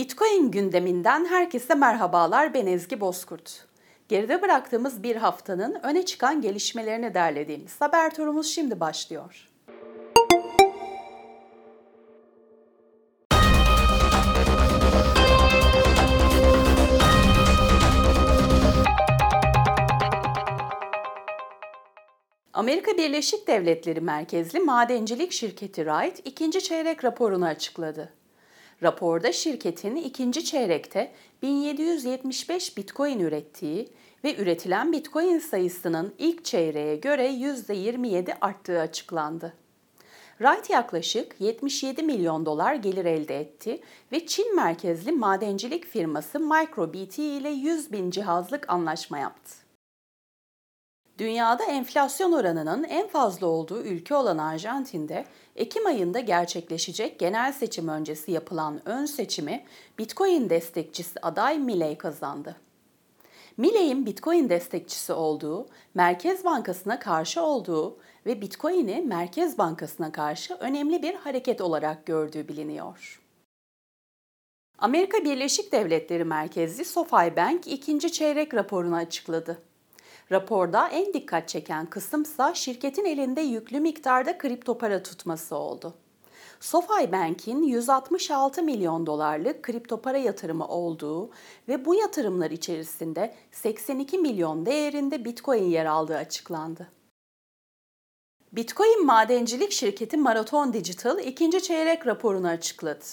Bitcoin gündeminden herkese merhabalar. Ben Ezgi Bozkurt. Geride bıraktığımız bir haftanın öne çıkan gelişmelerini derlediğimiz haber turumuz şimdi başlıyor. Amerika Birleşik Devletleri merkezli madencilik şirketi Wright ikinci çeyrek raporunu açıkladı. Raporda şirketin ikinci çeyrekte 1775 Bitcoin ürettiği ve üretilen Bitcoin sayısının ilk çeyreğe göre %27 arttığı açıklandı. Wright yaklaşık 77 milyon dolar gelir elde etti ve Çin merkezli madencilik firması MicroBT ile 100 bin cihazlık anlaşma yaptı. Dünyada enflasyon oranının en fazla olduğu ülke olan Arjantin'de Ekim ayında gerçekleşecek genel seçim öncesi yapılan ön seçimi Bitcoin destekçisi aday Milei kazandı. Millei'in Bitcoin destekçisi olduğu, Merkez Bankası'na karşı olduğu ve Bitcoin'i Merkez Bankası'na karşı önemli bir hareket olarak gördüğü biliniyor. Amerika Birleşik Devletleri merkezli SoFi Bank ikinci çeyrek raporunu açıkladı. Raporda en dikkat çeken kısımsa şirketin elinde yüklü miktarda kripto para tutması oldu. SoFi Bank'in 166 milyon dolarlık kripto para yatırımı olduğu ve bu yatırımlar içerisinde 82 milyon değerinde Bitcoin yer aldığı açıklandı. Bitcoin madencilik şirketi Marathon Digital ikinci çeyrek raporunu açıkladı.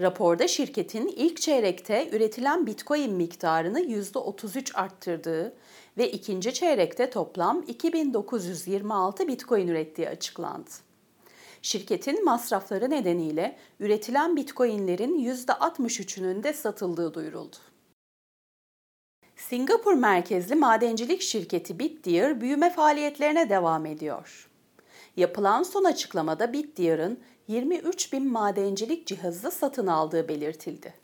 Raporda şirketin ilk çeyrekte üretilen Bitcoin miktarını %33 arttırdığı ve ikinci çeyrekte toplam 2926 Bitcoin ürettiği açıklandı. Şirketin masrafları nedeniyle üretilen Bitcoin'lerin %63'ünün de satıldığı duyuruldu. Singapur merkezli madencilik şirketi Bitdeer büyüme faaliyetlerine devam ediyor. Yapılan son açıklamada Bitdeer'ın 23 bin madencilik cihazı satın aldığı belirtildi.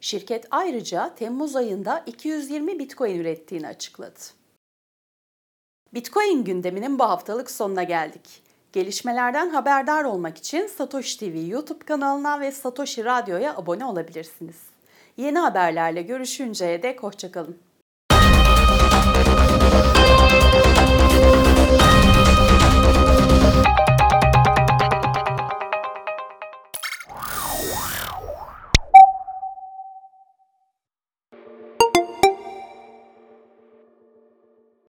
Şirket ayrıca Temmuz ayında 220 Bitcoin ürettiğini açıkladı. Bitcoin gündeminin bu haftalık sonuna geldik. Gelişmelerden haberdar olmak için Satoshi TV YouTube kanalına ve Satoshi Radyo'ya abone olabilirsiniz. Yeni haberlerle görüşünceye dek hoşçakalın.